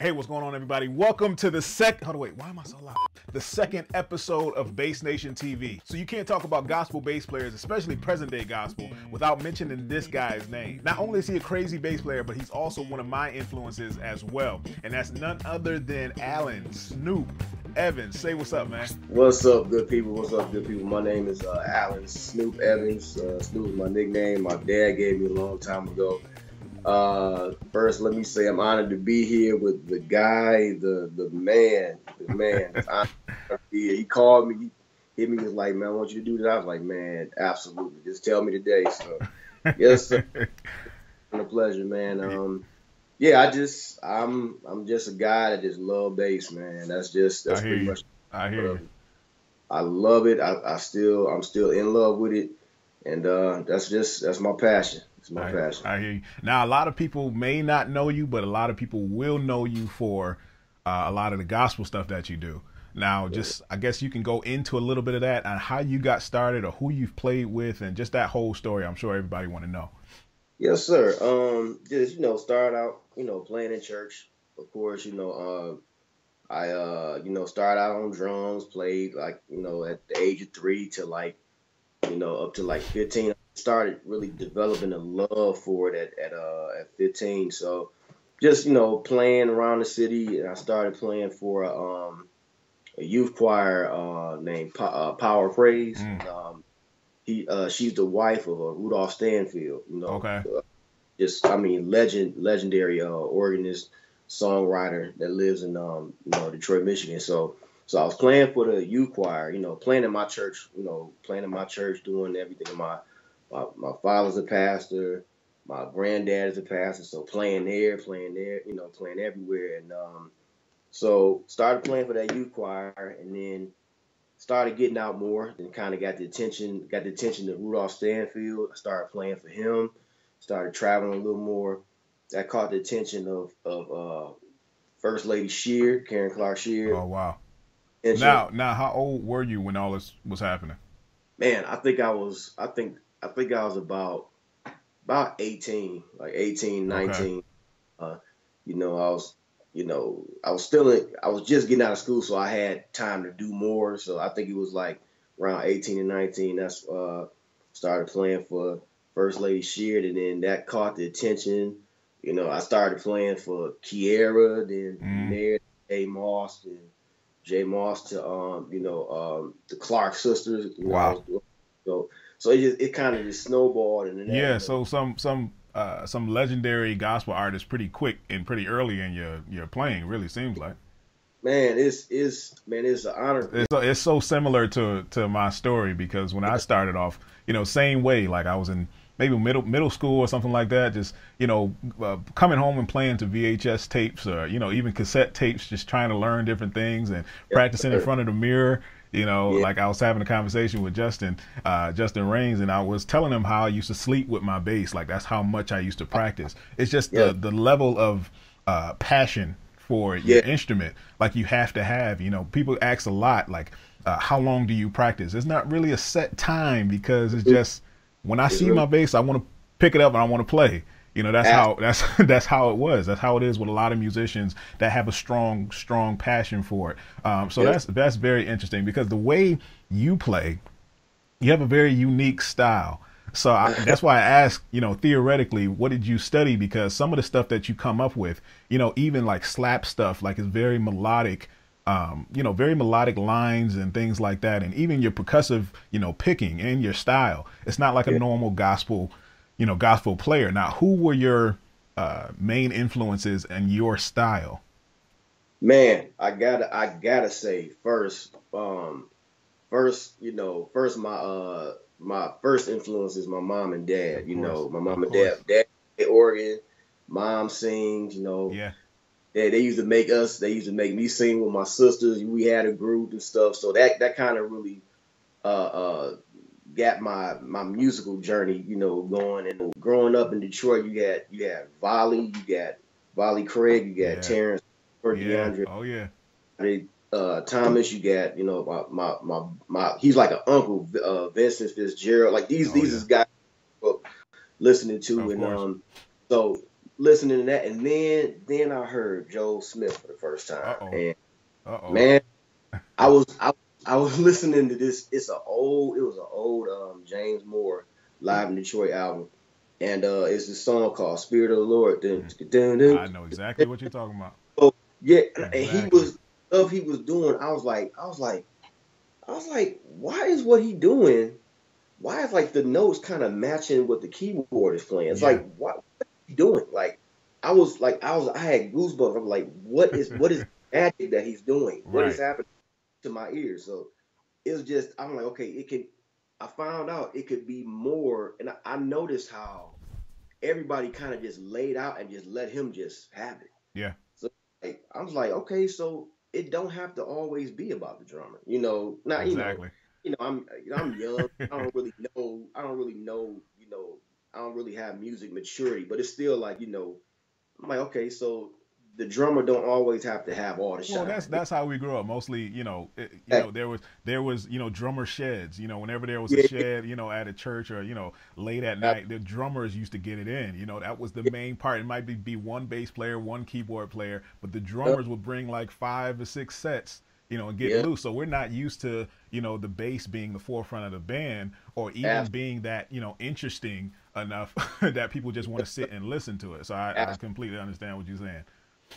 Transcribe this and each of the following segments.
Hey, what's going on, everybody? Welcome to the second. Hold on, wait. Why am I so loud? The second episode of Bass Nation TV. So you can't talk about gospel bass players, especially present day gospel, without mentioning this guy's name. Not only is he a crazy bass player, but he's also one of my influences as well, and that's none other than Alan Snoop Evans. Say what's up, man. What's up, good people? What's up, good people? My name is uh, Alan Snoop Evans. Uh, Snoop is my nickname. My dad gave me a long time ago. Uh, first, let me say I'm honored to be here with the guy, the the man, the man. he called me, he hit me, was like, "Man, I want you to do this." I was like, "Man, absolutely. Just tell me today." So, yes, sir. a pleasure, man. Um, yeah, I just I'm I'm just a guy that just love bass, man. That's just that's pretty you. much. I hear you. I love it. I, I still I'm still in love with it, and uh, that's just that's my passion. It's my I, passion. I hear you. Now, a lot of people may not know you, but a lot of people will know you for uh, a lot of the gospel stuff that you do. Now, just I guess you can go into a little bit of that and how you got started or who you've played with and just that whole story. I'm sure everybody want to know. Yes, sir. Um, just you know, start out, you know, playing in church. Of course, you know, uh, I uh, you know, started out on drums, played like you know at the age of three to like, you know, up to like 15 started really developing a love for it at at uh at 15. So just you know playing around the city, and I started playing for um a youth choir uh named po- uh, Power Praise. Mm. Um, he uh she's the wife of uh, Rudolph Stanfield. You know, Okay. uh, just I mean legend legendary uh organist songwriter that lives in um you know Detroit, Michigan. So. So I was playing for the youth choir, you know, playing in my church, you know, playing in my church, doing everything in my my, my father's a pastor. My granddad is a pastor. So playing there, playing there, you know, playing everywhere. And um, so started playing for that youth choir and then started getting out more and kind of got the attention, got the attention of Rudolph Stanfield. I started playing for him, started traveling a little more. That caught the attention of, of uh, First Lady Sheard, Karen Clark Sheard. Oh wow. And she- Now, now, how old were you when all this was happening? man, I think I was, I think, I think I was about, about 18, like 18, Okay. 19. Uh, you know, I was, you know, I was still in, I was just getting out of school, so I had time to do more. So I think it was like around 18 and 19. That's, uh, started playing for First Lady Sheard, and then that caught the attention. You know, I started playing for Kierra, then Mm. there, J Moss, and J Moss to, um, you know, um, the Clark sisters. Wow. Know, so, so it just, it kind of just snowballed, and Yeah. So some some uh, some legendary gospel artists pretty quick and pretty early in your your playing. Really seems like. man, it's it's man, it's an honor. It's so, it's so similar to to my story because when I started off, you know, same way. Like I was in maybe middle middle school or something like that. Just you know, uh, coming home and playing to VHS tapes or you know even cassette tapes, just trying to learn different things and practicing in front of the mirror. You know, Yeah. like I was having a conversation with Justin, uh, Justin Raines, and I was telling him how I used to sleep with my bass. Like that's how much I used to practice. It's just Yeah. the the level of uh, passion for your Yeah. instrument like you have to have you know people ask a lot like uh, how long do you practice it's not really a set time because it's just when i see my bass i want to pick it up and i want to play you know that's how that's that's how it was that's how it is with a lot of musicians that have a strong strong passion for it um, so Yeah. that's that's very interesting because the way you play you have a very unique style. So I, that's why I asked, you know, theoretically, what did you study? Because some of the stuff that you come up with, you know, even like slap stuff, like is very melodic, um, you know, very melodic lines and things like that. And even your percussive, you know, picking and your style, it's not like a normal gospel, you know, gospel player. Now, who were your uh, main influences and your style? Man, I gotta I gotta say first, um, first, you know, first my uh my first influence is my mom and dad. Of You know, my mom and dad, dad organ, mom sings. You know, Yeah. they they used to make us. They used to make me sing with my sisters. We had a group and stuff. So that that kind of really uh uh got my my musical journey, you know, going. And growing up in Detroit, you got you had Volley, you got Volley Craig, you got Yeah. Terrence, or Yeah. DeAndre Oh yeah. uh, Thomas, you got you know my my my, my he's like an uncle, uh, Vincent Fitzgerald. Like these Oh, these yeah. is guys listening to, Of and course. um, so listening to that, and then then I heard Joe Smith for the first time, Uh-oh. and Uh-oh. man, I was I, I was listening to this. It's a old. It was an old um, James Moore live in Detroit album, and uh, it's a song called "Spirit of the Lord." Dun, I know exactly what you're talking about. Yeah, and he was stuff he was doing. I was like, I was like, I was like, why is what he doing? Why is like the notes kind of matching what the keyboard is playing? It's Yeah. like, what, what is he doing? Like, I was like, I was, I had goosebumps. I'm like, what is, what is magic that he's doing? What is Right. happening to my ears? So it's just, I'm like, okay, it can. I found out it could be more, and I, I noticed how everybody kind of just laid out and just let him just have it. Yeah. So like, I was like, okay, so it don't have to always be about the drummer, you know. Not you know, Exactly. you know, I'm you know, I'm young. I don't really know. I don't really know. You know, I don't really have music maturity, but it's still like you know, I'm like, okay, so the drummer don't always have to have all the shine. Well, that's that's how we grew up. Mostly, you know, it, you know, there was there was you know drummer sheds. You know, whenever there was a shed, you know, at a church or you know late at night, the drummers used to get it in. You know, that was the main part. It might be, be one bass player, one keyboard player, but the drummers would bring like five or six sets. You know, and get Yeah. loose. So we're not used to you know the bass being the forefront of the band, or even being that you know interesting enough that people just want to sit and listen to it. So I, I completely understand what you're saying.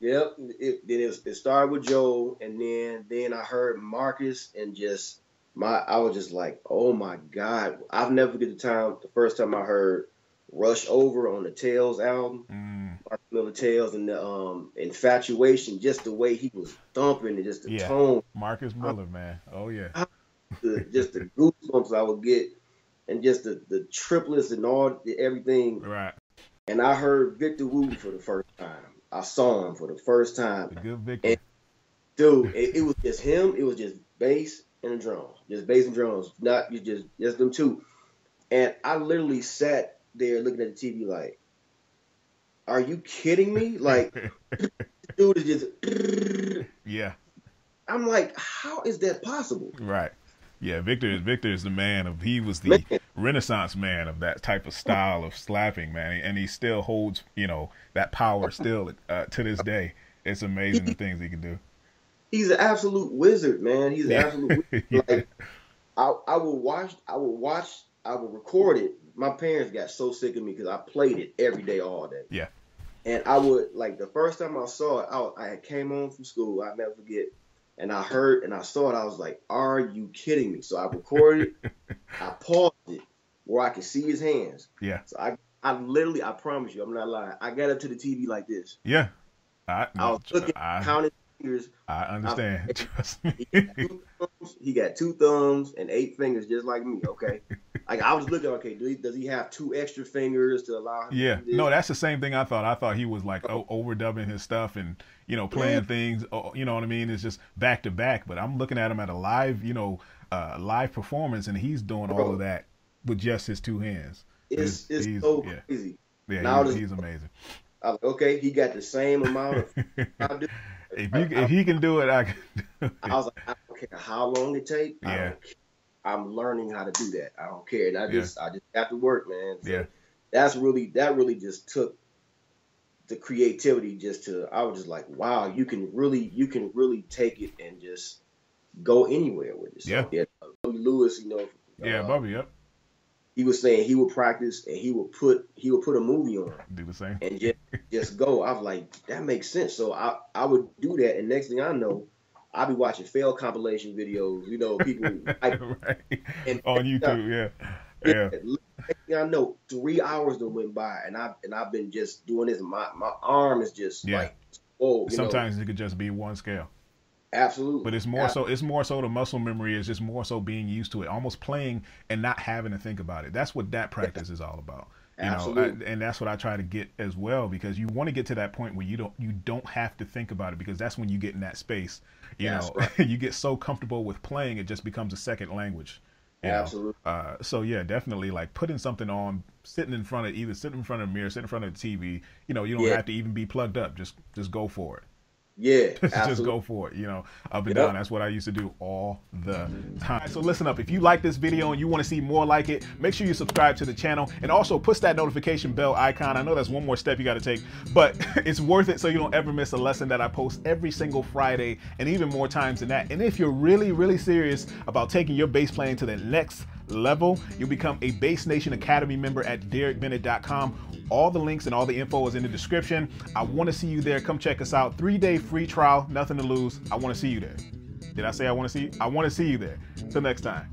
Yep. It, then it, it started with Joe, and then then I heard Marcus, and just my I was just like, oh my god, I've never forget the time the first time I heard Rush Over on the Tales album, Mm, Mark Miller Tales, and the um Infatuation, just the way he was thumping and just the Yeah. tone, Marcus Miller, man. Oh yeah. the, just the goosebumps I would get, and just the the triplets and all the, everything. Right. And I heard Victor Wooten for the first time. I saw him for the first time. The good Victor. Dude, it, it was just him. It was just bass and drums, just bass and drums, not you just just them two. And I literally sat there looking at the TV like, "Are you kidding me?" Like, dude is just. yeah. I'm like, how is that possible? Right. Yeah, Victor is Victor is the man of he was the renaissance man of that type of style of slapping, man. And he still holds, you know, that power still uh, to this day. It's amazing the things he can do. He's an absolute wizard, man. He's an Yeah. absolute wizard. Yeah. Like, I I will watch, I will watch, I will record it. My parents got so sick of me because I played it every day, all day. Yeah. And I would like the first time I saw it, I, I came home from school. I never forget. And I heard and I saw it. I was like, "Are you kidding me?" So I recorded. I paused it where I could see his hands. Yeah. So I, I literally, I promise you, I'm not lying. I got up to the TV like this. Yeah. I I was looking, I, counting fingers. I understand. Trust me. He got, two thumbs, he got two thumbs and eight fingers, just like me. Okay, like I was looking. Okay, do he, does he have two extra fingers to allow him? Yeah, to no, that's the same thing I thought. I thought he was like o- overdubbing his stuff and you know playing things. oh, You know what I mean? It's just back to back. But I'm looking at him at a live, you know, uh, live performance, and he's doing all of that with just his two hands. it's he's- it's he's- so yeah. crazy. Yeah, Now he's, he's amazing. I okay, he got the same amount of. If you if he can do it, I can. Do it. I was like, I don't care how long it takes. I Yeah. don't care. I'm learning how to do that. I don't care, and I Yeah. just I just have to work, man. So Yeah. that's really that really just took the creativity just to. I was just like, wow, you can really you can really take it and just go anywhere with it. Yeah. yeah. Bubby Lewis, you know. Yeah, uh, Bubby, yep, he was saying he would practice and he would put he would put a movie on do the same. and just just go. I was like, that makes sense. So I I would do that, and next thing I know, I'll be watching fail compilation videos. You know, people I, right and on YouTube. Yeah, yeah. yeah, Next thing I know, three hours that went by, and I and I've been just doing this. My my arm is just Yeah. like. You Sometimes it could just be one scale. know, absolutely. But it's more Yeah. so. It's more so the muscle memory is just more so being used to it, almost playing and not having to think about it. That's what that practice is all about. You know, Absolutely. I- and that's what I try to get as well because you want to get to that point where you don't you don't have to think about it because that's when you get in that space. You know, you get so comfortable with playing it just becomes a second language. Absolutely. Uh, so yeah, definitely like putting something on, sitting in front of either sitting in front of a mirror, sitting in front of the TV. You know, you don't Yeah. have to even be plugged up. Just just go for it. Yeah, just go for it, you know, up and Yep. down. That's what I used to do all the mm-hmm. time. So listen up, if you like this video and you want to see more like it, make sure you subscribe to the channel and also push that notification bell icon. I know that's one more step you got to take, but it's worth it so you don't ever miss a lesson that I post every single Friday and even more times than that. And if you're really, really serious about taking your bass playing to the next level, you'll become a Bass Nation Academy member at derekbennett.com. All the links and all the info is in the description. I want to see you there. Come check us out. Three day free trial, nothing to lose. I want to see you there. Did I say I want to see you? I want to see you there. Till next time.